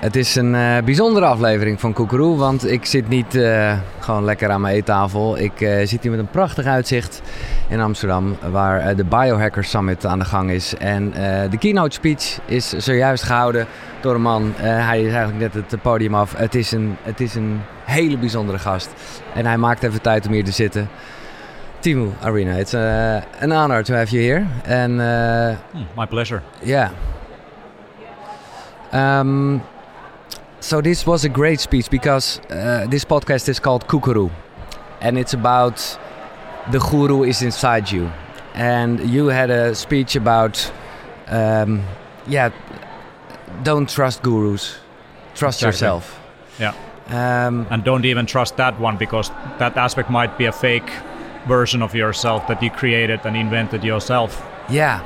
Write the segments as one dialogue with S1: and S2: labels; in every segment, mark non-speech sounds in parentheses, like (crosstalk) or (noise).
S1: Het is een uh, bijzondere aflevering van Koekeroe, want ik zit niet uh, gewoon lekker aan mijn eettafel. Ik uh, zit hier met een prachtig uitzicht in Amsterdam, waar de Biohacker Summit aan de gang is. En de keynote speech is zojuist gehouden door een man. hij is eigenlijk net het podium af. Het is, een, het is een hele bijzondere gast. En hij maakt even tijd om hier te zitten. Timo Arena, it's an honor to have you here. And,
S2: hmm, My pleasure.
S1: Yeah. Um, so this was a great speech because uh, this podcast is called Kukuru, and it's about the guru is inside you, and you had a speech about, um, yeah, don't trust gurus, trust exactly. yourself.
S2: Yeah. Um, and don't even trust that one because that aspect might be a fake version of yourself that you created and invented yourself.
S1: Yeah,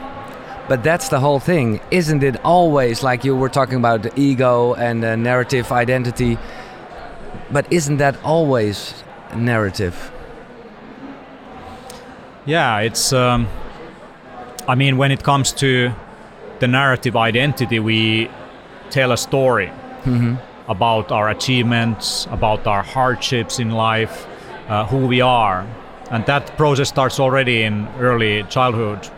S1: but that's the whole thing. Isn't it always like you were talking about the ego and the narrative identity? But isn't that always narrative?
S2: Yeah, it's. Um, I mean, when it comes to the narrative identity, we tell a story mm-hmm. about our achievements, about our hardships in life, uh, who we are. And that process starts already in early childhood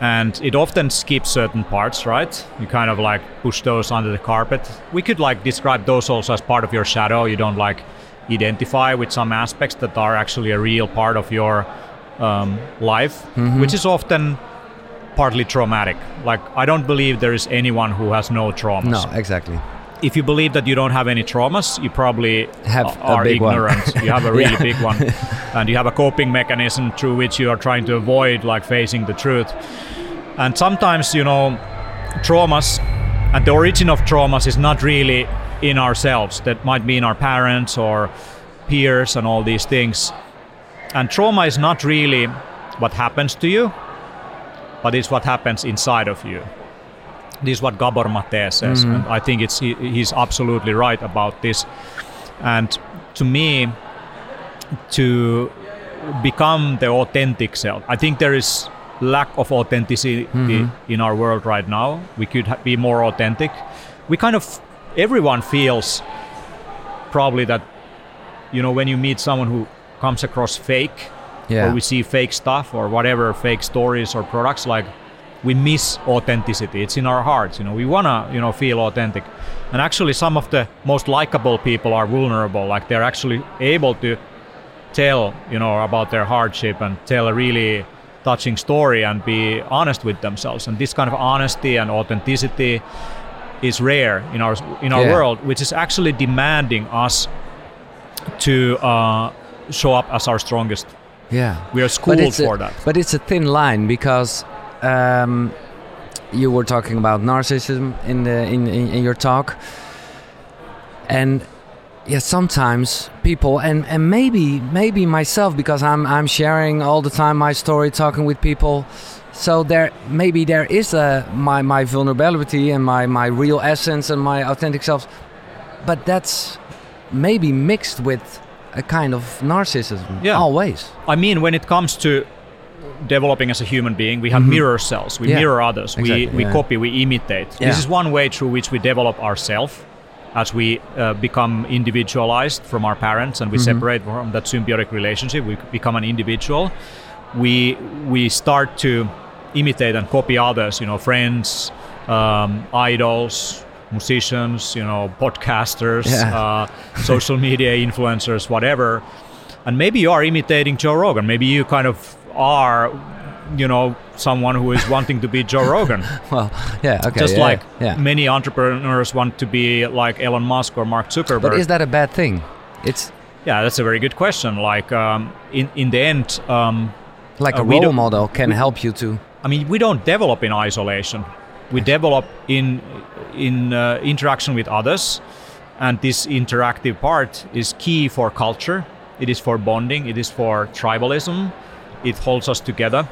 S2: and it often skips certain parts right? You kind of like push those under the carpet. We could like describe those also as part of your shadow. You don't like identify with some aspects that are actually a real part of your um, life mm-hmm. which is often partly traumatic. Like i don't believe there is anyone who has no traumas.
S1: No exactly
S2: if you believe that you don't have any traumas, you probably have are ignorant. you have a (laughs) really yeah. big one, and you have a coping mechanism through which you are trying to avoid like facing the truth. And sometimes, you know, traumas and the origin of traumas is not really in ourselves. That might be in our parents or peers and all these things. And trauma is not really what happens to you, but it's what happens inside of you. This is what Gabor Mate says, mm-hmm. and I think it's he, he's absolutely right about this. And to me, to become the authentic self, I think there is lack of authenticity mm-hmm. in our world right now. We could ha- be more authentic. We kind of everyone feels probably that you know when you meet someone who comes across fake yeah. or we see fake stuff or whatever fake stories or products like we miss authenticity. It's in our hearts you know. We want to you know feel authentic. And actually some of the most likable people are vulnerable. Like they're actually able to tell you know about their hardship and tell a really touching story and be honest with themselves. And this kind of honesty and authenticity is rare in our in our yeah. world which is actually demanding us to uh, show up as our strongest.
S1: Yeah.
S2: We are schooled for
S1: a,
S2: that.
S1: but it's a thin line because um, you were talking about narcissism in the in, in, in your talk. And yeah sometimes people and and maybe maybe myself because i'm i'm sharing all the time my story talking with people. So there maybe there is a my my vulnerability and my my real essence and my authentic self. But that's maybe mixed with a kind of narcissism yeah. always.
S2: I mean when it comes to developing as a human being we have mm-hmm. mirror cells we yeah. mirror others exactly, we we yeah. copy we imitate yeah. this is one way through which we develop ourselves as we uh, become individualized from our parents and we mm-hmm. separate from that symbiotic relationship, we become an individual. We we start to imitate and copy others, you know, friends, um, idols, musicians, you know, podcasters, uh, (laughs) social media influencers, whatever. And maybe you are imitating Joe Rogan. Maybe you kind of are you know someone who is wanting to be Joe (laughs) Rogan.
S1: well, yeah, okay.
S2: Just
S1: yeah,
S2: like
S1: yeah.
S2: many entrepreneurs want to be like Elon Musk or Mark Zuckerberg.
S1: But is that a bad thing? It's
S2: yeah, that's a very good question. Like um, in in the end, um,
S1: like uh, a role model can we, help you to.
S2: I mean, we don't develop in isolation. We develop in in uh, interaction with others, and this interactive part is key for culture. It is for bonding. It is for tribalism. It holds us together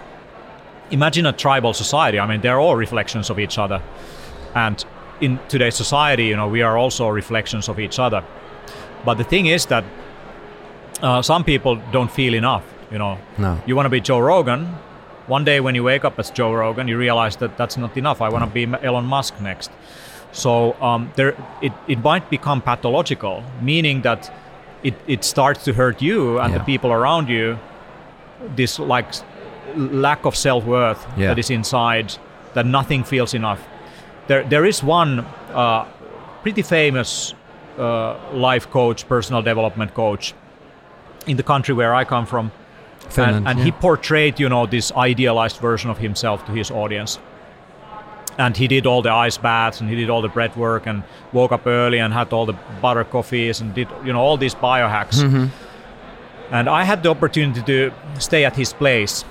S2: imagine a tribal society. I mean, they're all reflections of each other. And in today's society, you know, we are also reflections of each other. But the thing is that uh, some people don't feel enough. You know,
S1: no.
S2: you want to be Joe Rogan. One day when you wake up as Joe Rogan, you realize that that's not enough. I want to be Elon Musk next. So um, there, it, it might become pathological, meaning that it, it starts to hurt you and yeah. the people around you. This like lack of self worth yeah. that is inside, that nothing feels enough. There, there is one uh, pretty famous uh, life coach, personal development coach in the country where I come from. Finland, and, and yeah. he portrayed, you know, this idealized version of himself to his audience. And he did all the ice baths and he did all the breath work and woke up early and had all the butter coffees and did, you know, all these biohacks. Mm-hmm. And I had the opportunity to stay at his place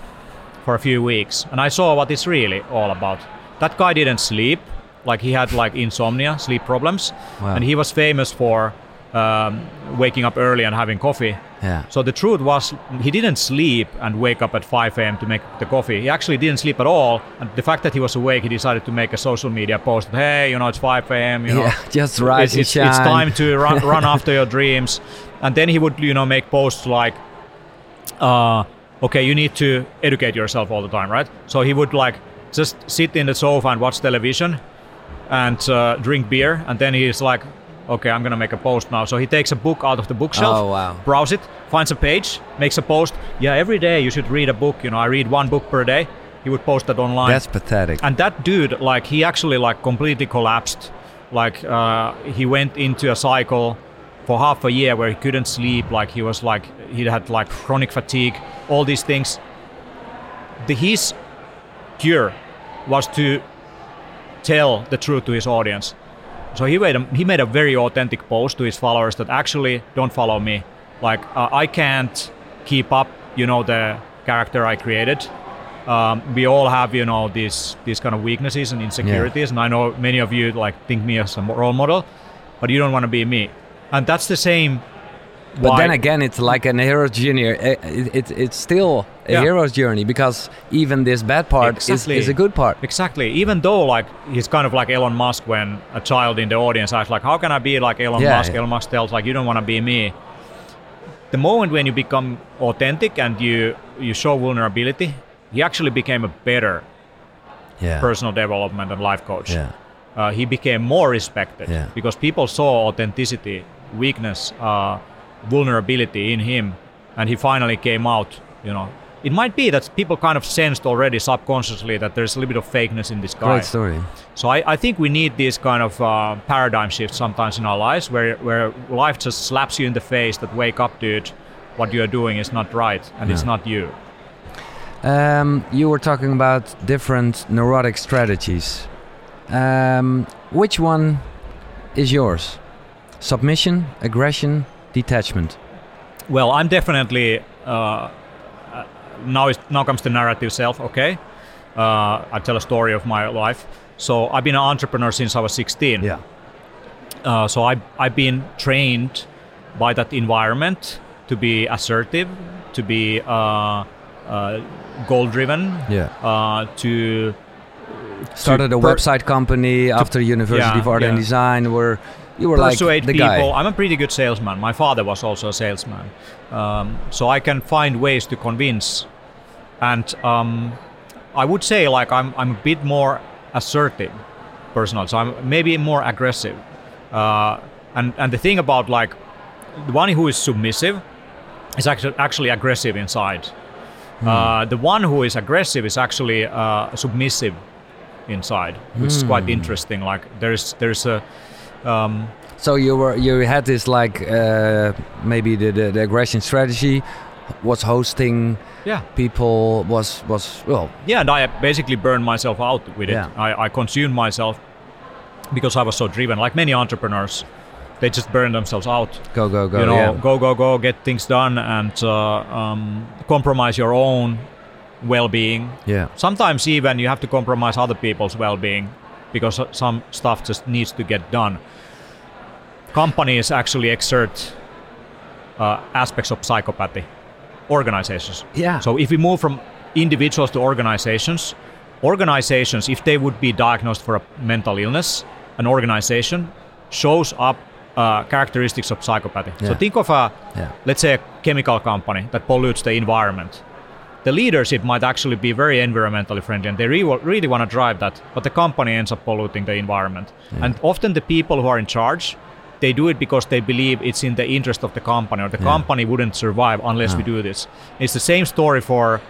S2: for a few weeks and I saw what it's really all about. That guy didn't sleep, like he had like insomnia, sleep problems, wow. and he was famous for um, waking up early and having coffee.
S1: Yeah.
S2: So the truth was, he didn't sleep and wake up at 5 a.m. to make the coffee. He actually didn't sleep at all. And the fact that he was awake, he decided to make a social media post. Hey, you know, it's 5 a.m. You (laughs) know,
S1: yeah, just rise
S2: it's, it's, it's time to run, (laughs) run after your dreams. And then he would, you know, make posts like, uh, okay, you need to educate yourself all the time, right? So he would like just sit in the sofa and watch television and uh, drink beer, and then he's like, okay, I'm gonna make a post now. So he takes a book out of the bookshelf,
S1: oh, wow.
S2: browse it, finds a page, makes a post. Yeah, every day you should read a book. You know, I read one book per day. He would post that online.
S1: That's pathetic.
S2: And that dude, like, he actually like completely collapsed. Like, uh, he went into a cycle for half a year where he couldn't sleep. Like, he was like, he had like chronic fatigue, all these things. The, his cure was to tell the truth to his audience so he made a, he made a very authentic post to his followers that actually don't follow me. Like uh, I can't keep up, you know, the character I created. Um, we all have, you know, these these kind of weaknesses and insecurities, yeah. and I know many of you like think me as a role model, but you don't want to be me. And that's the same
S1: but Why? then again, it's like an hero's journey. It, it, it's still a yeah. hero's journey because even this bad part exactly. is, is a good part.
S2: Exactly. Even though like he's kind of like Elon Musk when a child in the audience asks like, "How can I be like Elon yeah, Musk?" Yeah. Elon Musk tells like, "You don't want to be me." The moment when you become authentic and you you show vulnerability, he actually became a better personal development and life coach. Uh, he became more respected because people saw authenticity, weakness. Uh, vulnerability in him and he finally came out you know it might be that people kind of sensed already subconsciously that there's a little bit of fakeness in this guy.
S1: Great story.
S2: So I, I think we need these kind of uh, paradigm shifts sometimes in our lives where, where life just slaps you in the face that wake up, dude, what you're doing is not right and it's not you.
S1: Um, you were talking about different neurotic strategies. Um, which one is yours? Submission, aggression, detachment?
S2: Well, I'm definitely uh, uh, now. Is, now comes the narrative self. Okay, uh, I tell a story of my life. So I've been an entrepreneur since I was 16.
S1: Yeah.
S2: Uh, so I I've been trained by that environment to be assertive, to be uh, uh, goal driven.
S1: Yeah.
S2: to
S1: started a per- website company after University yeah, of Art yeah. and Design where you were
S2: persuade
S1: like the
S2: people.
S1: Guy.
S2: I'm a pretty good salesman. My father was also a salesman, um, so I can find ways to convince. And um, I would say like I'm I'm a bit more assertive, personal. So I'm maybe more aggressive. Uh, and and the thing about like the one who is submissive is actually actually aggressive inside. Hmm. Uh, the one who is aggressive is actually uh, submissive inside, which mm. is quite hmm. interesting. Like there's there's a um,
S1: so you were you had this like uh, maybe the, the, the aggression strategy was hosting
S2: yeah
S1: people was was well
S2: yeah and I basically burned myself out with it. I, I consumed myself because I was so driven. Like many entrepreneurs, they just burn themselves out.
S1: Go go go!
S2: You know,
S1: yeah.
S2: go go go, get things done, and uh, um, compromise your own well-being.
S1: Yeah.
S2: Sometimes even you have to compromise other people's well-being because some stuff just needs to get done. Companies actually exert uh, aspects of psychopathy, organizations.
S1: Yeah.
S2: So if we move from individuals to organizations, organizations, if they would be diagnosed for a mental illness, an organization shows up uh, characteristics of psychopathy. Yeah. So think of a, yeah. let's say, a chemical company that pollutes the environment the leadership might actually be very environmentally friendly and they really, really want to drive that, but the company ends up polluting the environment. Yeah. And often the people who are in charge, they do it because they believe it's in the interest of the company or the yeah. company wouldn't survive unless we do this. It's the same story for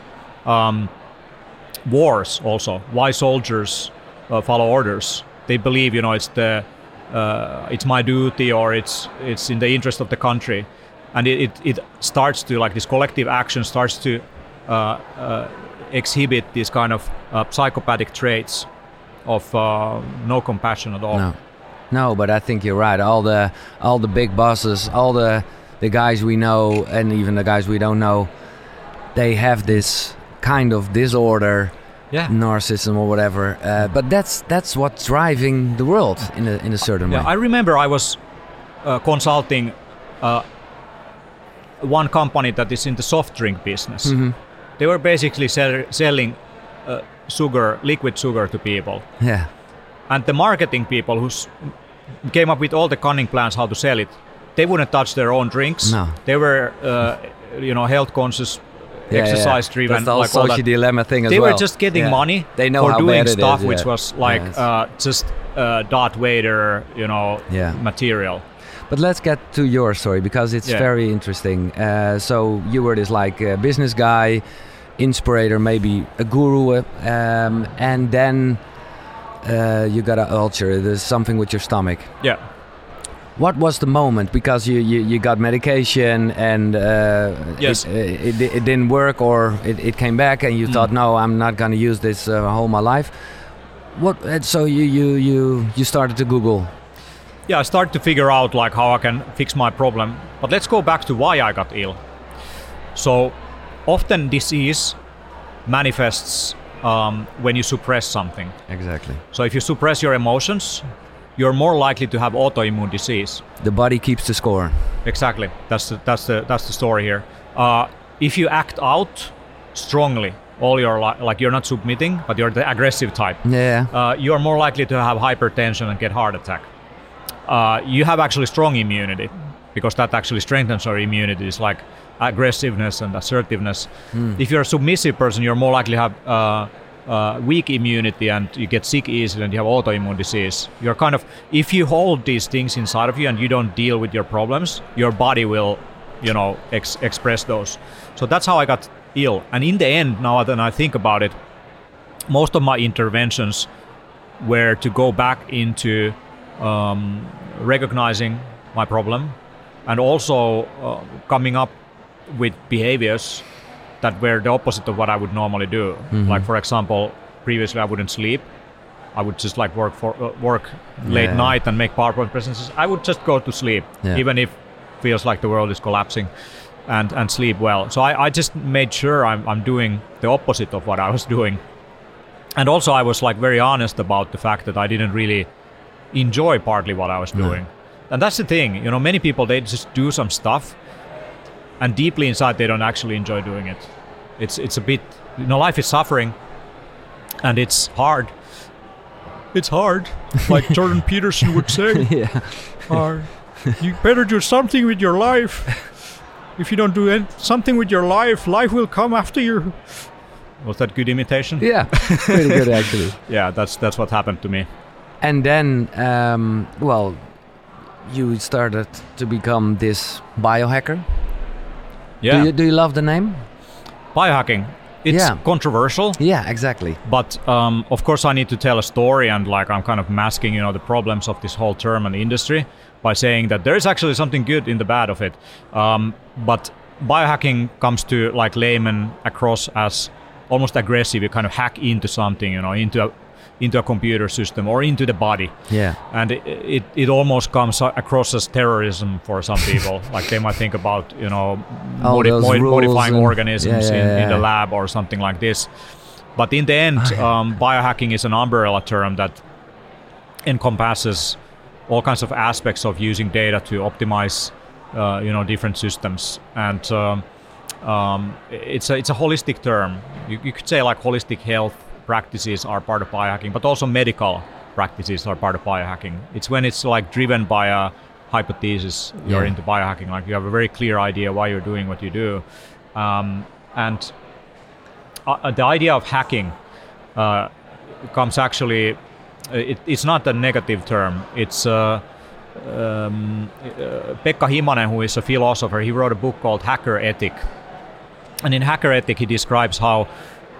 S2: um, wars also. Why soldiers uh, follow orders? They believe, you know, it's the uh, it's my duty or it's it's in the interest of the country and it, it, it starts to like this collective action starts to exhibit these kind of uh, psychopathic traits of uh, no compassion at all
S1: no. no but i think you're right all the all the big bosses all the the guys we know and even the guys we don't know they have this kind of disorder yeah. narcissism or whatever. Uh, but that's that's what's driving the world in a in a certain
S2: yeah,
S1: way.
S2: I remember I was uh, consulting uh, one company that is in the soft drink business. Mm-hmm. They were basically sell- selling uh, sugar, liquid sugar to people.
S1: Yeah.
S2: And the marketing people who came up with all the cunning plans how to sell it, they wouldn't touch their own drinks.
S1: No.
S2: They were, uh, you know, health conscious yeah, exercise
S1: yeah.
S2: driven.
S1: That's the whole
S2: like
S1: social dilemma thing as
S2: they
S1: well.
S2: were just getting
S1: yeah.
S2: money
S1: they know
S2: for doing stuff
S1: is,
S2: which was like uh, just uh, Darth Vader, you know, material.
S1: But let's get to your story because it's very interesting. Uh, so you were this like uh, business guy, inspirator, maybe a guru, um, and then uh, you got a ulcer. There's something with your stomach.
S2: Yeah
S1: what was the moment because you, you, you got medication and uh,
S2: yes.
S1: it, it, it, didn't work or it, it came back and you mm. thought no i'm not going to use this uh, whole my life what uh, so you, you you you started to google
S2: yeah i started to figure out like how i can fix my problem but let's go back to why i got ill so often disease manifests um, when you suppress something
S1: exactly
S2: so if you suppress your emotions you're more likely to have autoimmune disease.
S1: The body keeps the score.
S2: Exactly. That's the, that's the that's the story here. Uh, if you act out strongly all your li- like you're not submitting, but you're the aggressive type.
S1: Yeah.
S2: Uh, you're more likely to have hypertension and get heart attack. Uh, you have actually strong immunity because that actually strengthens our immunity. It's like aggressiveness and assertiveness. Mm. If you're a submissive person, you're more likely to have uh, uh, weak immunity and you get sick easily and you have autoimmune disease. You're kind of, if you hold these things inside of you and you don't deal with your problems, your body will, you know, ex- express those. So that's how I got ill. And in the end, now that I think about it, most of my interventions were to go back into um, recognizing my problem and also uh, coming up with behaviors that were the opposite of what I would normally do. Mm-hmm. Like for example, previously I wouldn't sleep. I would just like work for uh, work late yeah. night and make PowerPoint presentations. I would just go to sleep, yeah. even if feels like the world is collapsing, and and sleep well. So I, I just made sure I'm I'm doing the opposite of what I was (laughs) doing, and also I was like very honest about the fact that I didn't really enjoy partly what I was doing. And that's the thing, you know, many people they just do some stuff and deeply inside they don't actually enjoy doing it. It's it's a bit you know life is suffering, and it's hard. It's hard, (laughs) like Jordan Peterson would say. (laughs)
S1: yeah.
S2: Uh, you better do something with your life. If you don't do any, something with your life, life will come after you. Was that good imitation?
S1: Yeah, (laughs) pretty good actually.
S2: yeah, that's that's what happened to me.
S1: And then, um, well, you started to become this biohacker.
S2: Yeah.
S1: Do you, do you love the name?
S2: Biohacking. It's yeah. controversial.
S1: Yeah, exactly.
S2: But um, of course, I need to tell a story, and like I'm kind of masking, you know, the problems of this whole term and industry by saying that there is actually something good in the bad of it. Um, but biohacking comes to like layman across as almost aggressive. You kind of hack into something, you know, into a into a computer system or into the body.
S1: Yeah.
S2: And it, it, it almost comes across as terrorism for some (laughs) people. like they might think about, you know, modi- mod- modifying organisms yeah, yeah, in, in, the lab or something like this. But in the end, um, biohacking is an umbrella term that encompasses all kinds of aspects of using data to optimize, uh, you know, different systems. And um, um, it's, a, it's a holistic term. You, you could say like holistic health practices are part of biohacking, but also medical practices are part of biohacking. It's when it's like driven by a hypothesis you're yeah. into biohacking, like you have a very clear idea why you're doing what you do. Um, and uh, the idea of hacking uh, comes actually. Uh, it, it's not a negative term. It's uh, um, Pekka Himanen, who is a philosopher. He wrote a book called Hacker Ethic, and in Hacker Ethic, he describes how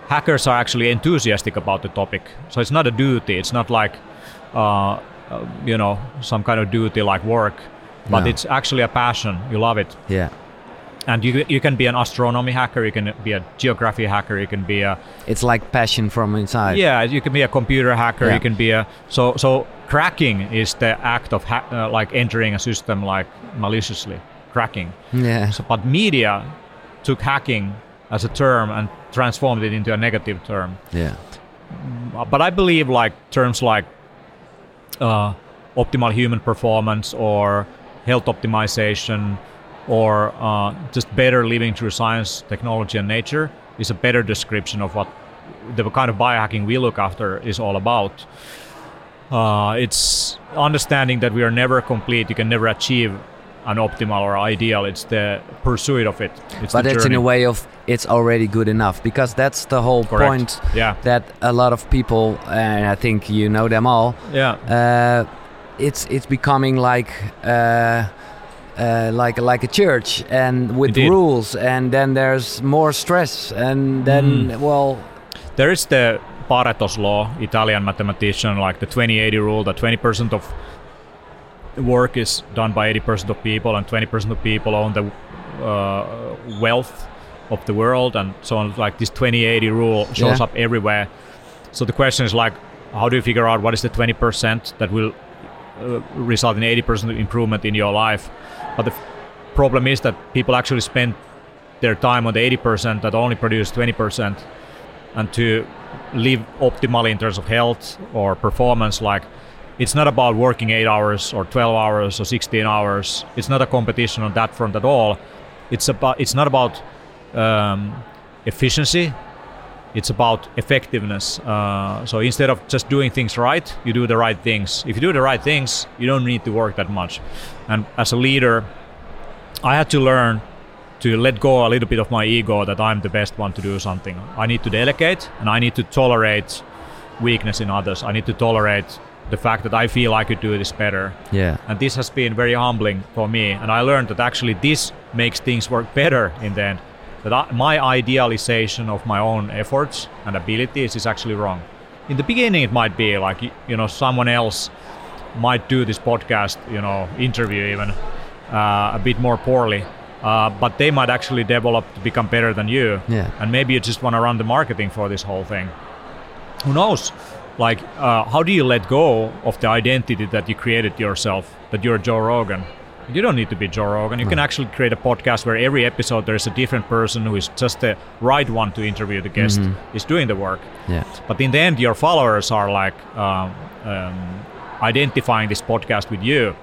S2: hackers are actually enthusiastic about the topic. So it's not a duty. It's not like uh, you know some kind of duty like work, but no. it's actually a passion. You love it.
S1: Yeah
S2: and you you can be an astronomy hacker you can be a geography hacker you can be a
S1: it's like passion from inside
S2: yeah you can be a computer hacker yeah. you can be a so so cracking is the act of ha- uh, like entering a system like maliciously cracking
S1: yeah
S2: so, but media took hacking as a term and transformed it into a negative term
S1: yeah
S2: mm, but i believe like terms like uh, optimal human performance or health optimization or uh, just better living through science, technology, and nature is a better description of what the kind of biohacking we look after is all about. Uh, it's understanding that we are never complete. You can never achieve an optimal or ideal. It's the pursuit of it.
S1: It's but it's in a way of it's already good enough because that's the whole
S2: Correct.
S1: point.
S2: Yeah.
S1: That a lot of people, and I think you know them all.
S2: Yeah.
S1: Uh, it's it's becoming like. Uh, uh, like like a church and with Indeed. rules and then there's more stress and then mm. well
S2: there is the Pareto's law Italian mathematician like the 2080 rule that 20% of work is done by 80% of people and 20% of people own the uh, wealth of the world and so on like this 2080 rule shows yeah. up everywhere so the question is like how do you figure out what is the 20% that will uh, result in 80% improvement in your life but the problem is that people actually spend their time on the 80% that only produce 20%. And to live optimally in terms of health or performance, like it's not about working eight hours or 12 hours or 16 hours. It's not a competition on that front at all. It's about it's not about um, efficiency. It's about effectiveness. Uh, so instead of just doing things right, you do the right things. If you do the right things, you don't need to work that much. And as a leader, I had to learn to let go a little bit of my ego that I'm the best one to do something. I need to delegate and I need to tolerate weakness in others. I need to tolerate the fact that I feel I could do this better.
S1: Yeah.
S2: And this has been very humbling for me. And I learned that actually this makes things work better in the end. That I, my idealization of my own efforts and abilities is actually wrong. In the beginning, it might be like, you know, someone else might do this podcast, you know, interview even uh, a bit more poorly. Uh, but they might actually develop to become better than you.
S1: Yeah.
S2: And maybe you just want to run the marketing for this whole thing. Who knows? Like, uh, how do you let go of the identity that you created yourself, that you're Joe Rogan? You don't need to be Joe Rogan. You no. can actually create a podcast where every episode there is a different person who is just the right one to interview the guest, mm-hmm. is doing the work.
S1: Yeah.
S2: But in the end, your followers are like um, um, identifying this podcast with you.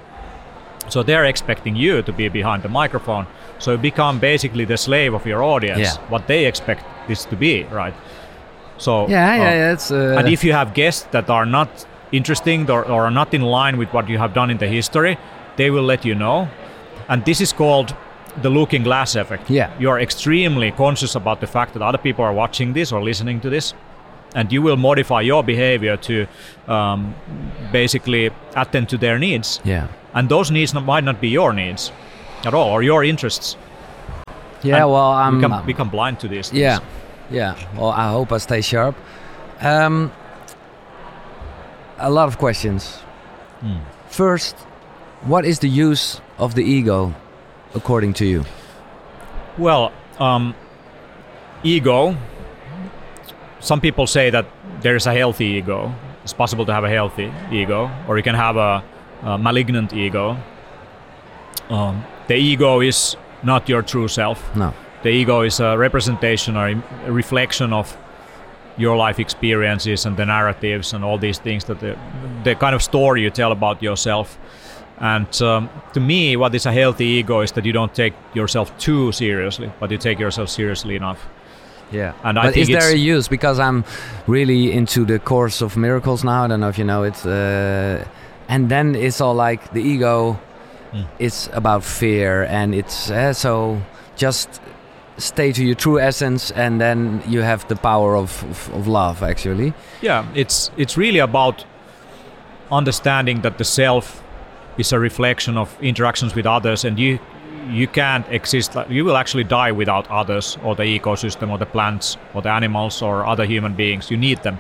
S2: So they're expecting you to be behind the microphone. So you become basically the slave of your audience.
S1: Yeah.
S2: What they expect this to be, right? So
S1: yeah, yeah, uh, yeah. It's, uh...
S2: and if you have guests that are not interesting or, or are not in line with what you have done in the history, they will let you know. And this is called the looking glass effect.
S1: Yeah.
S2: You are extremely conscious about the fact that other people are watching this or listening to this. And you will modify your behavior to um, basically attend to their needs.
S1: Yeah.
S2: And those needs might not be your needs at all or your interests.
S1: Yeah,
S2: and
S1: well, I'm
S2: become, become blind to this.
S1: Yeah, yeah. Well, I hope I stay sharp. Um, a lot of questions. Hmm. First, what is the use of the ego, according to you?
S2: Well, um, ego. Some people say that there is a healthy ego. It's possible to have a healthy ego, or you can have a, a malignant ego. Um, the ego is not your true self.
S1: No.
S2: The ego is a representation or a reflection of your life experiences and the narratives and all these things that the, the kind of story you tell about yourself and um, to me, what is a healthy ego is that you don't take yourself too seriously, but you take yourself seriously enough.
S1: Yeah.
S2: And
S1: I
S2: but
S1: is there a use? Because I'm really into the Course of Miracles now. I don't know if you know it. Uh, and then it's all like the ego mm. it's about fear and it's uh, so just stay to your true essence, and then you have the power of, of, of love. Actually,
S2: yeah, it's it's really about understanding that the self is a reflection of interactions with others, and you you can't exist. You will actually die without others, or the ecosystem, or the plants, or the animals, or other human beings. You need them,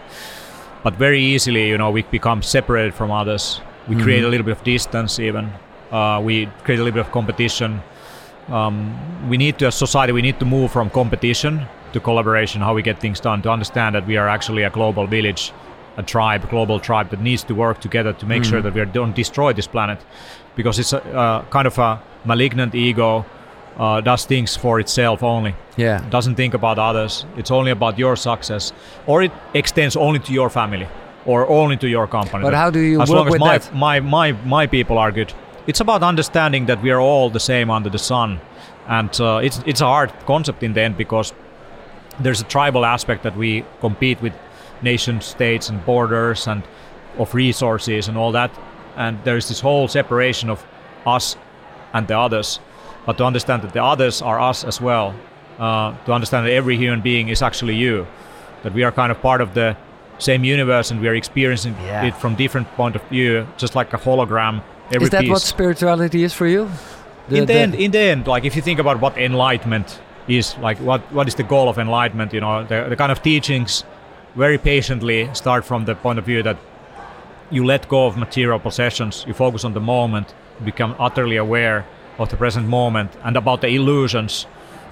S2: but very easily, you know, we become separated from others. We mm-hmm. create a little bit of distance, even. Uh, we create a little bit of competition. Um, we need to, as society, we need to move from competition to collaboration. How we get things done to understand that we are actually a global village a tribe, global tribe that needs to work together to make mm. sure that we don't destroy this planet, because it's a uh, kind of a malignant ego. Uh, does things for itself only.
S1: Yeah.
S2: Doesn't think about others. It's only about your success, or it extends only to your family, or only to your company.
S1: But how do you
S2: as
S1: work
S2: long as
S1: with
S2: my,
S1: that?
S2: My my my people are good. It's about understanding that we are all the same under the sun, and uh, it's it's a hard concept in the end because there's a tribal aspect that we compete with nation states and borders and of resources and all that. And there's this whole separation of us and the others. But to understand that the others are us as well, uh, to understand that every human being is actually you, that we are kind of part of the same universe and we are experiencing yeah. it from different point of view, just like a hologram.
S1: Every is that piece. what spirituality is for you?
S2: The, in the, the end, in the end, like if you think about what enlightenment is, like what what is the goal of enlightenment? You know, the, the kind of teachings very patiently start from the point of view that you let go of material possessions, you focus on the moment, become utterly aware of the present moment and about the illusions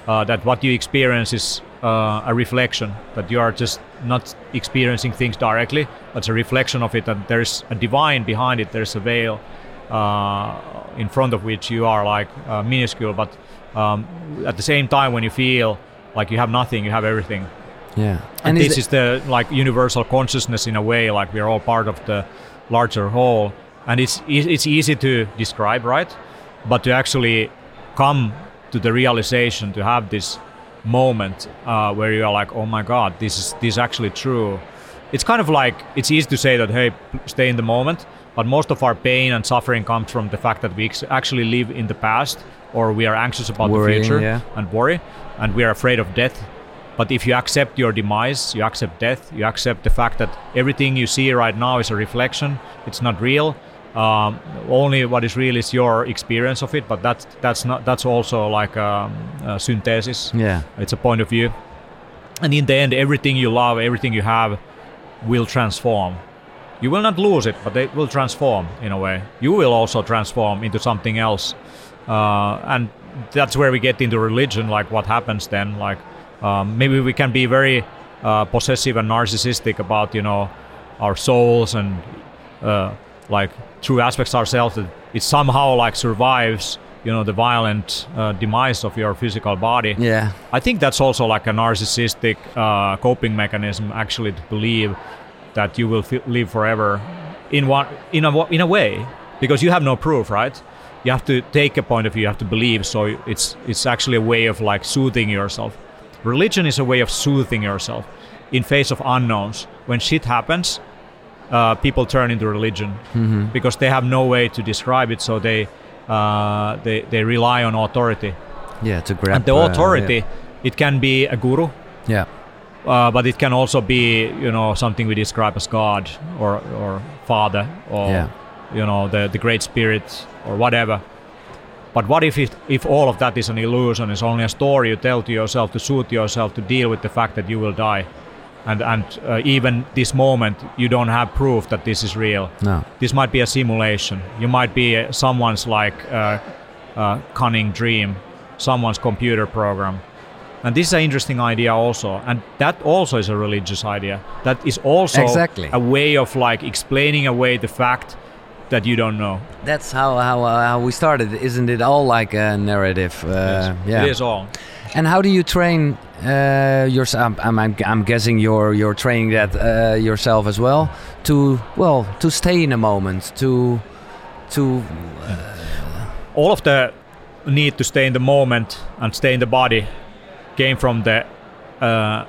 S2: uh, that what you experience is uh, a reflection, that you are just not experiencing things directly, but it's a reflection of it, and there's a divine behind it, there's a veil in front of which you are like uh, minuscule, but um, at the same time, when you feel like you have nothing, you have everything.
S1: Yeah,
S2: and, and this is, is the like universal consciousness in a way, like we are all part of the larger whole, and it's it's easy to describe, right? But to actually come to the realization, to have this moment uh, where you are like, oh my God, this is this is actually true. It's kind of like it's easy to say that hey, stay in the moment, but most of our pain and suffering comes from the fact that we actually live in the past, or we are anxious about
S1: Worrying,
S2: the future
S1: yeah.
S2: and worry, and we are afraid of death but if you accept your demise, you accept death, you accept the fact that everything you see right now is a reflection, it's not real. Um, only what is real is your experience of it, but that's that's not that's also like a, a synthesis.
S1: Yeah,
S2: it's a point of view, and in the end, everything you love, everything you have, will transform. You will not lose it, but it will transform in a way. You will also transform into something else, uh, and that's where we get into religion. Like what happens then? Like um, maybe we can be very uh, possessive and narcissistic about you know our souls and uh, like true aspects ourselves that it somehow like survives you know the violent uh, demise of your physical body
S1: yeah
S2: i think that's also like a narcissistic uh, coping mechanism actually to believe that you will f- live forever in one in a in a way because you have no proof right you have to take a point of view you have to believe so it's it's actually a way of like soothing yourself Religion is a way of soothing yourself in face of unknowns. When shit happens, uh, people turn into religion
S1: mm-hmm.
S2: because they have no way to describe it, so they uh, they they rely on authority.
S1: Yeah, to grab.
S2: And the authority, uh, yeah. it can be a guru.
S1: Yeah.
S2: Uh, but it can also be, you know, something we describe as God or or Father or yeah. you know the the Great Spirit or whatever. But what if it, if all of that is an illusion? It's only a story you tell to yourself to suit yourself to deal with the fact that you will die, and and uh, even this moment you don't have proof that this is real.
S1: No.
S2: This might be a simulation. You might be uh, someone's like uh, uh, cunning dream, someone's computer program. And this is an interesting idea also, and that also is a religious idea. That is also
S1: exactly.
S2: a way of like explaining away the fact that you don't know.
S1: That's how how, uh, how we started, isn't it? All like a narrative. Uh, yes,
S2: yeah, it is all.
S1: And how do you train uh, yourself? I'm, I'm, I'm, guessing you're you're training that uh, yourself as well to well to stay in a moment to to. Uh,
S2: all of the need to stay in the moment and stay in the body came from the uh,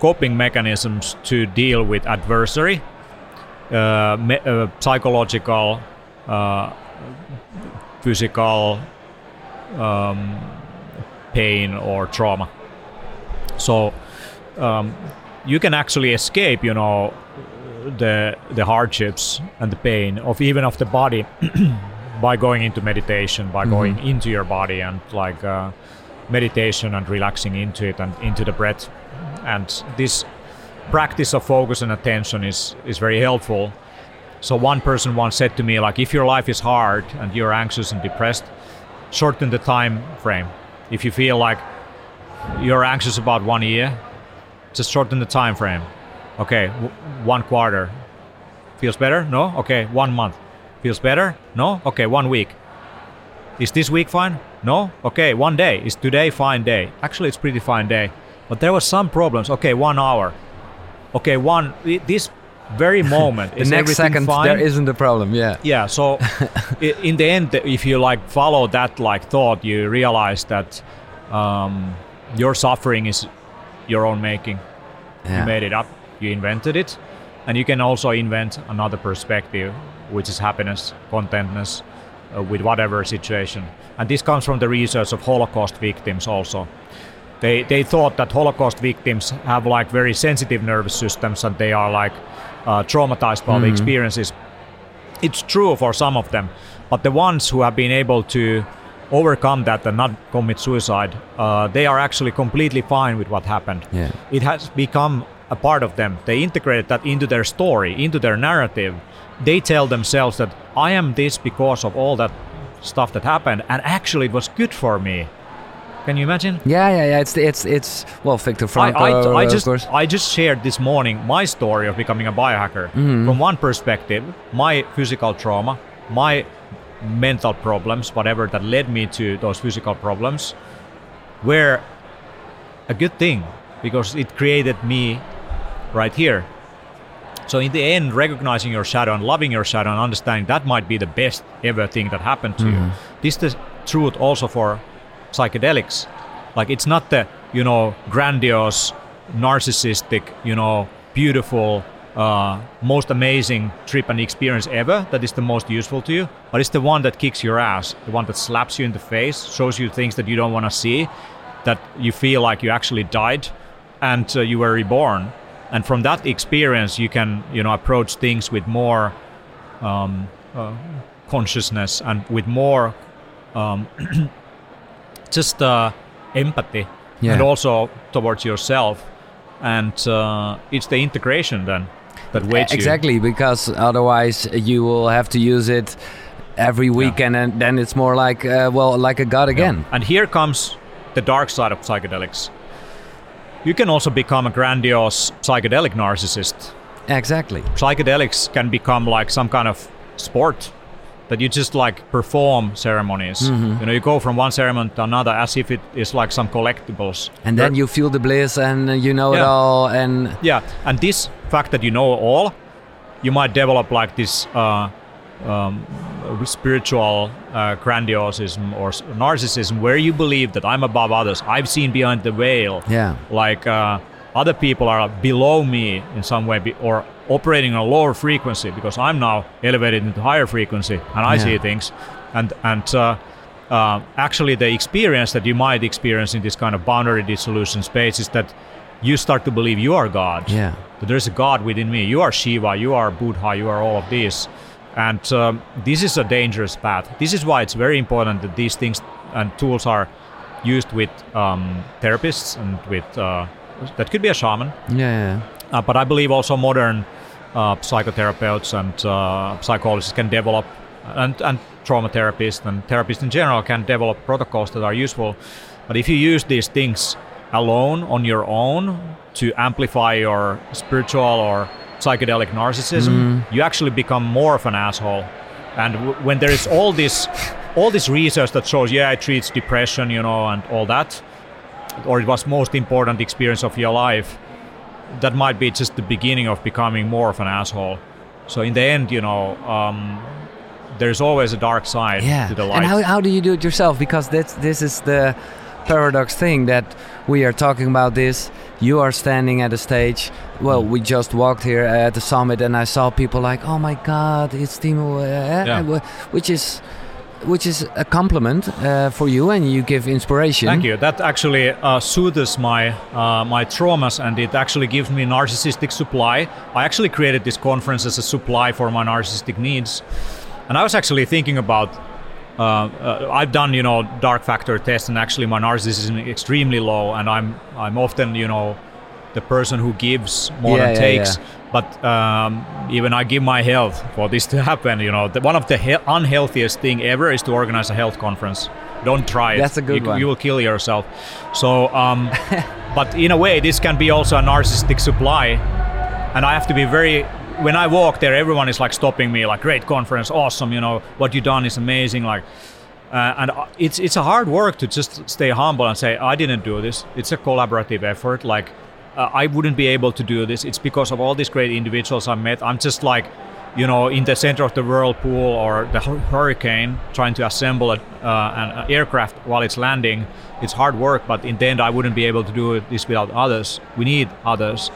S2: coping mechanisms to deal with adversary uh, me, uh, psychological, uh, physical um, pain or trauma. So um, you can actually escape, you know, the the hardships and the pain of even of the body (clears throat) by going into meditation, by mm-hmm. going into your body and like uh, meditation and relaxing into it and into the breath. And this practice of focus and attention is is very helpful. So one person once said to me, like, if your life is hard and you're anxious and depressed, shorten the time frame. If you feel like you're anxious about one year, just shorten the time frame. Okay, w- one quarter feels better. No, okay, one month feels better. No, okay, one week. Is this week fine? No, okay, one day. Is today fine day? Actually, it's pretty fine day, but there was some problems. Okay, one hour. Okay, one this very (laughs) moment
S1: the next second
S2: fine?
S1: there isn't a problem yeah
S2: yeah so (laughs) in the end if you like follow that like thought you realize that um, your suffering is your own making. Yeah. You made it up, you invented it, and you can also invent another perspective, which is happiness, contentness uh, with whatever situation. And this comes from the research of Holocaust victims also. They, they thought that Holocaust victims have like very sensitive nervous systems and they are like uh, traumatized by mm-hmm. the experiences. It's true for some of them, but the ones who have been able to overcome that and not commit suicide, uh, they are actually completely fine with what happened.
S1: Yeah.
S2: It has become a part of them. They integrate that into their story, into their narrative. They tell themselves that I am this because of all that stuff that happened, and actually it was good for me. Can you imagine?
S1: Yeah, yeah, yeah. It's it's it's well, Viktor Frankl. I,
S2: I,
S1: I
S2: just I just shared this morning my story of becoming a biohacker. Mm-hmm. From one perspective, my physical trauma, my mental problems, whatever that led me to those physical problems, were a good thing because it created me right here. So in the end, recognizing your shadow and loving your shadow and understanding that might be the best ever thing that happened to mm-hmm. you. This is the truth also for psychedelics. Like it's not the you know grandiose, narcissistic, you know beautiful uh, most amazing trip and experience ever that is the most useful to you, but it's the one that kicks your ass, the one that slaps you in the face, shows you things that you don't want to see, that you feel like you actually died and uh, you were reborn. And from that experience, you can you know approach things with more um, uh, consciousness and with more um, (clears throat) just uh, empathy, yeah. and also towards yourself. And uh, it's the integration then that waits
S1: exactly
S2: you.
S1: because otherwise you will have to use it every weekend yeah. and then it's more like uh, well like a god again
S2: yeah. and here comes the dark side of psychedelics you can also become a grandiose psychedelic narcissist
S1: exactly
S2: psychedelics can become like some kind of sport that you just like perform ceremonies. Mm-hmm. You know, you go from one ceremony to another as if it is like some collectibles.
S1: And then you feel the bliss and you know yeah. it all. And
S2: yeah, and this fact that you know all, you might develop like this uh, um, spiritual uh, grandiosism or narcissism where you believe that I'm above others. I've seen behind the veil.
S1: Yeah.
S2: Like uh, other people are below me in some way be, or operating on a lower frequency because I'm now elevated into higher frequency and I yeah. see things. And and uh, uh, actually, the experience that you might experience in this kind of boundary dissolution space is that you start to believe you are God.
S1: Yeah.
S2: That there's a God within me. You are Shiva. You are Buddha. You are all of these. And um, this is a dangerous path. This is why it's very important that these things and tools are used with um, therapists and with uh, that could be a shaman.
S1: Yeah. yeah.
S2: Uh, but I believe also modern uh, psychotherapists and uh, psychologists can develop, and, and trauma therapists and therapists in general can develop protocols that are useful. But if you use these things alone on your own to amplify your spiritual or psychedelic narcissism, mm. you actually become more of an asshole. And w- when there is all this, all this research that shows, yeah, it treats depression, you know, and all that, or it was most important experience of your life, that might be just the beginning of becoming more of an asshole. So in the end, you know, um, there's always a dark side
S1: yeah.
S2: to the light.
S1: And how, how do you do it yourself? Because that's, this is the paradox thing that we are talking about this. You are standing at a stage. Well, we just walked here at the summit, and I saw people like, "Oh my God, it's Teemu," uh, yeah. which is which is a compliment uh, for you, and you give inspiration.
S2: Thank you. That actually uh, soothes my uh, my traumas, and it actually gives me narcissistic supply. I actually created this conference as a supply for my narcissistic needs, and I was actually thinking about. Uh, uh, I've done, you know, dark factor tests, and actually my narcissism is extremely low, and I'm I'm often, you know, the person who gives more yeah, than yeah, takes. Yeah. But um, even I give my health for this to happen. You know, the, one of the he- unhealthiest thing ever is to organize a health conference. Don't try it.
S1: That's a good
S2: you,
S1: one.
S2: You will kill yourself. So, um, (laughs) but in a way, this can be also a narcissistic supply, and I have to be very. When I walk there, everyone is like stopping me, like, "Great conference, awesome! You know what you done is amazing!" Like, uh, and uh, it's it's a hard work to just stay humble and say, "I didn't do this." It's a collaborative effort. Like uh, I wouldn't be able to do this. It's because of all these great individuals I met. I'm just like, you know, in the center of the whirlpool or the hurricane, trying to assemble a, uh, an aircraft while it's landing. It's hard work, but in the end, I wouldn't be able to do this without others. We need others.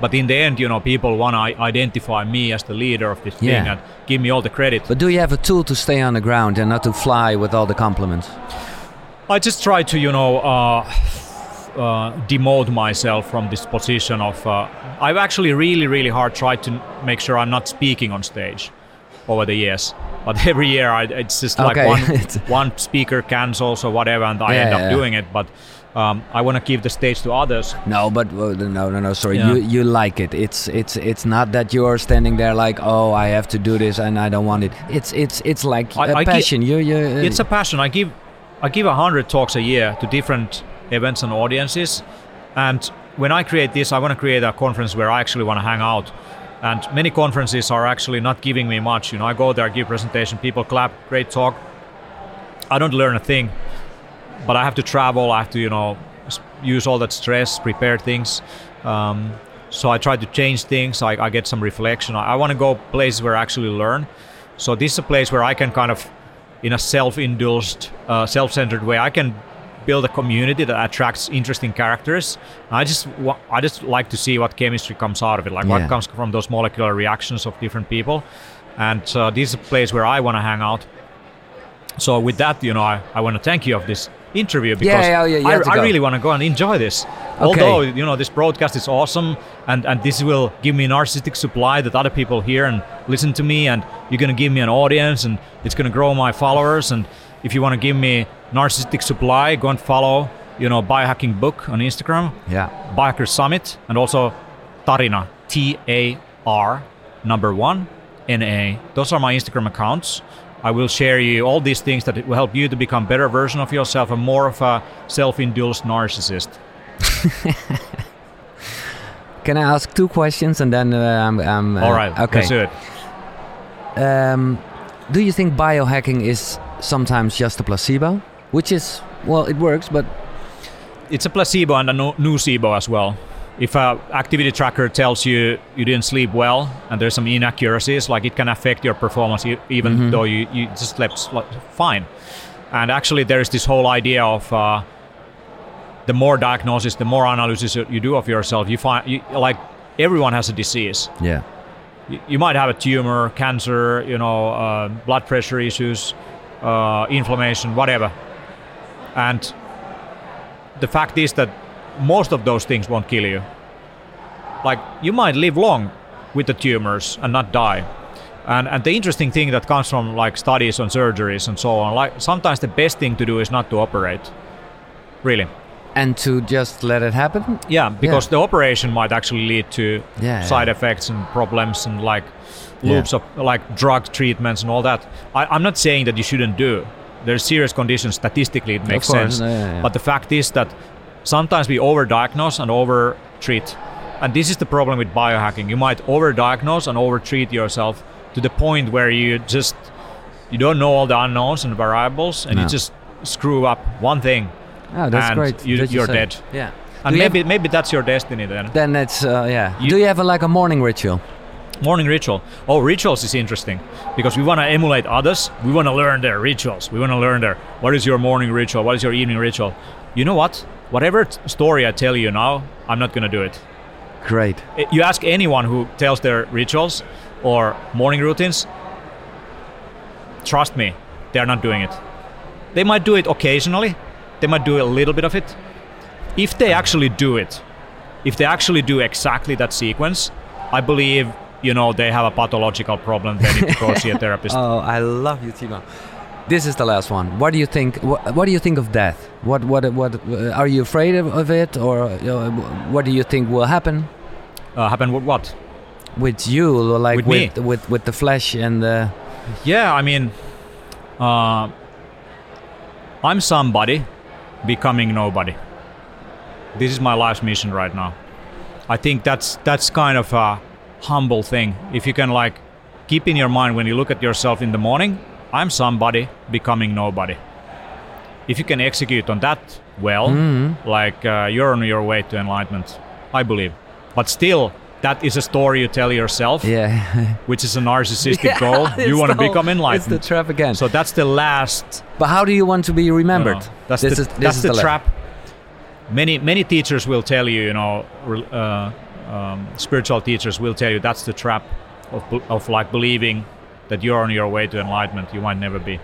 S2: But in the end, you know, people want to identify me as the leader of this thing and give me all the credit.
S1: But do you have a tool to stay on the ground and not to fly with all the compliments?
S2: I just try to, you know, uh, uh, demote myself from this position of. Uh, I've actually really, really hard tried to make sure I'm not speaking on stage over the years. But (laughs) every year, I, it's just like one, (laughs) one speaker cancels or whatever, and I yeah, end up yeah. doing it. But um, I want to give the stage to others.
S1: No, but no, no, no. Sorry, yeah. you you like it. It's it's it's not that you're standing there like, oh, I have to do this and I don't want it. It's it's it's like I, a I passion. you you.
S2: It's a passion. I give I give a hundred talks a year to different events and audiences. And when I create this, I want to create a conference where I actually want to hang out. And many conferences are actually not giving me much. You know, I go there, give presentation, people clap, great talk. I don't learn a thing, but I have to travel. I have to, you know, use all that stress, prepare things. Um, so I try to change things. I, I get some reflection. I, I want to go places where I actually learn. So this is a place where I can kind of, in a self-indulged, uh, self-centered way, I can build a community that attracts interesting characters. I just I just like to see what chemistry comes out of it, like yeah. what comes from those molecular reactions of different people. And uh, this is a place where I want to hang out. So with that, you know, I, I want to thank you of this interview because
S1: yeah, yeah, yeah,
S2: I, I really want to go and enjoy this. Okay. Although you know this broadcast is awesome, and and this will give me narcissistic supply that other people hear and listen to me, and you're gonna give me an audience, and it's gonna grow my followers, and if you want to give me narcissistic supply, go and follow, you know, biohacking book on Instagram.
S1: Yeah.
S2: Biohacker Summit and also Tarina, T A R number one, N A. Those are my Instagram accounts. I will share you all these things that will help you to become better version of yourself and more of a self-indulged narcissist. (laughs)
S1: Can I ask two questions and then uh, I'm, I'm
S2: uh, all right? Okay, let's do
S1: it. Um, do you think biohacking is sometimes just a placebo, which is well, it works, but
S2: it's a placebo and a no- nocebo as well. If a activity tracker tells you you didn't sleep well and there's some inaccuracies, like it can affect your performance even mm-hmm. though you, you just slept fine. And actually, there is this whole idea of uh, the more diagnosis, the more analysis you do of yourself, you find you, like everyone has a disease.
S1: Yeah.
S2: You, you might have a tumor, cancer, you know, uh, blood pressure issues, uh, inflammation, whatever. And the fact is that most of those things won't kill you. Like you might live long with the tumors and not die. And and the interesting thing that comes from like studies on surgeries and so on, like sometimes the best thing to do is not to operate. Really.
S1: And to just let it happen?
S2: Yeah, because yeah. the operation might actually lead to yeah, side yeah. effects and problems and like loops yeah. of like drug treatments and all that. I, I'm not saying that you shouldn't do. There's serious conditions. Statistically, it makes sense. Yeah, but the fact is that sometimes we overdiagnose and overtreat, and this is the problem with biohacking. You might overdiagnose and overtreat yourself to the point where you just you don't know all the unknowns and variables, and no. you just screw up one thing.
S1: Oh, that's great.
S2: You, are dead.
S1: Yeah.
S2: And maybe maybe that's your destiny then.
S1: Then it's uh, yeah. You, Do you have a, like a morning ritual?
S2: morning ritual. Oh, rituals is interesting because we want to emulate others. We want to learn their rituals. We want to learn their what is your morning ritual? What is your evening ritual? You know what? Whatever t- story I tell you now, I'm not going to do it.
S1: Great.
S2: You ask anyone who tells their rituals or morning routines, trust me, they're not doing it. They might do it occasionally. They might do a little bit of it. If they actually do it, if they actually do exactly that sequence, I believe you know they have a pathological problem. They need to go see a (laughs) therapist.
S1: oh, I love you, Teemu. This is the last one. What do you think? What, what do you think of death? What what what? Uh, are you afraid of, of it, or uh, what do you think will happen?
S2: Uh, happen with what?
S1: With you, like with with, with, with the flesh and the.
S2: Yeah, I mean, uh, I'm somebody becoming nobody. This is my life's mission right now. I think that's that's kind of a humble thing. If you can like keep in your mind when you look at yourself in the morning, I'm somebody becoming nobody. If you can execute on that well, mm-hmm. like uh, you're on your way to enlightenment, I believe. But still, that is a story you tell yourself.
S1: Yeah. (laughs)
S2: which is a narcissistic yeah, goal. (laughs) You want to become enlightened.
S1: It's the trap again.
S2: So that's the last.
S1: But how do you want to be remembered? You know,
S2: that's this the, is, that's the, the trap. Many many teachers will tell you, you know, uh, um, spiritual teachers will tell you that's the trap of, of like believing that you're on your way to enlightenment. You might never be.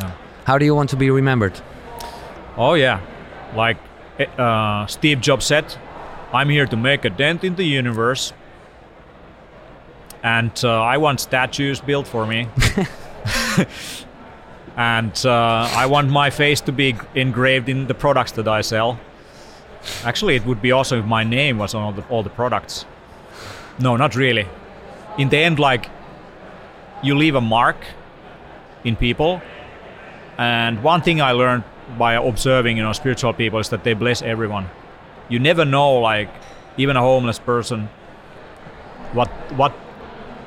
S1: Yeah. How do you want to be remembered?
S2: Oh yeah, like eh, uh, Steve Jobs said, I'm here to make a dent in the universe. And uh, I want statues built for me. (laughs) and uh, I want my face to be engraved in the products that I sell. Actually, it would be awesome if my name was on all the, all the products. No, not really. In the end, like, you leave a mark in people. And one thing I learned by observing, you know, spiritual people is that they bless everyone. You never know like even a homeless person what what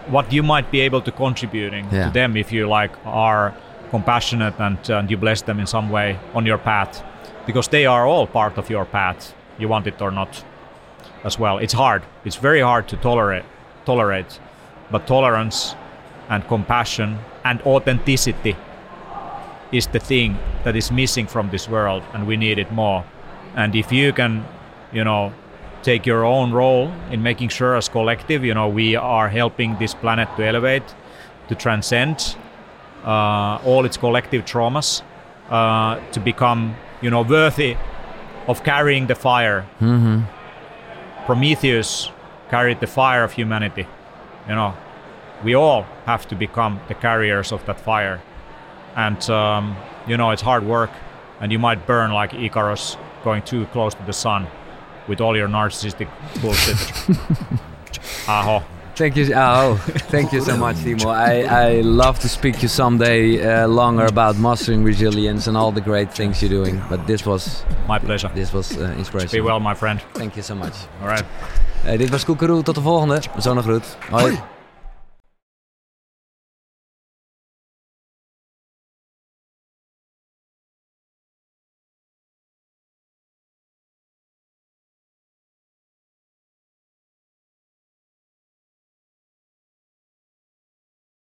S2: what you might be able to contributing yeah. to them if you like are compassionate and, and you bless them in some way on your path. Because they are all part of your path you want it or not as well. It's hard. It's very hard to tolerate tolerate. But tolerance and compassion and authenticity is the thing that is missing from this world and we need it more. And if you can you know take your own role in making sure as collective you know we are helping this planet to elevate to transcend uh, all its collective traumas uh, to become you know worthy of carrying the fire.
S1: Mm-hmm.
S2: prometheus carried the fire of humanity you know we all have to become the carriers of that fire and um, you know it's hard work and you might burn like icarus going too close to the sun with all your narcissistic bullshit. (laughs) Aho.
S1: Thank you. Oh, thank you so much, Teemu. I, I love to speak to you someday uh, longer about mastering resilience and all the great things you're doing. But this was
S2: my pleasure.
S1: This was uh, inspiration.
S2: Be well, my friend.
S1: Thank you so much.
S2: All right.
S1: Uh, dit was Kukuru. Tot de volgende. Zo'n groet. Hoi.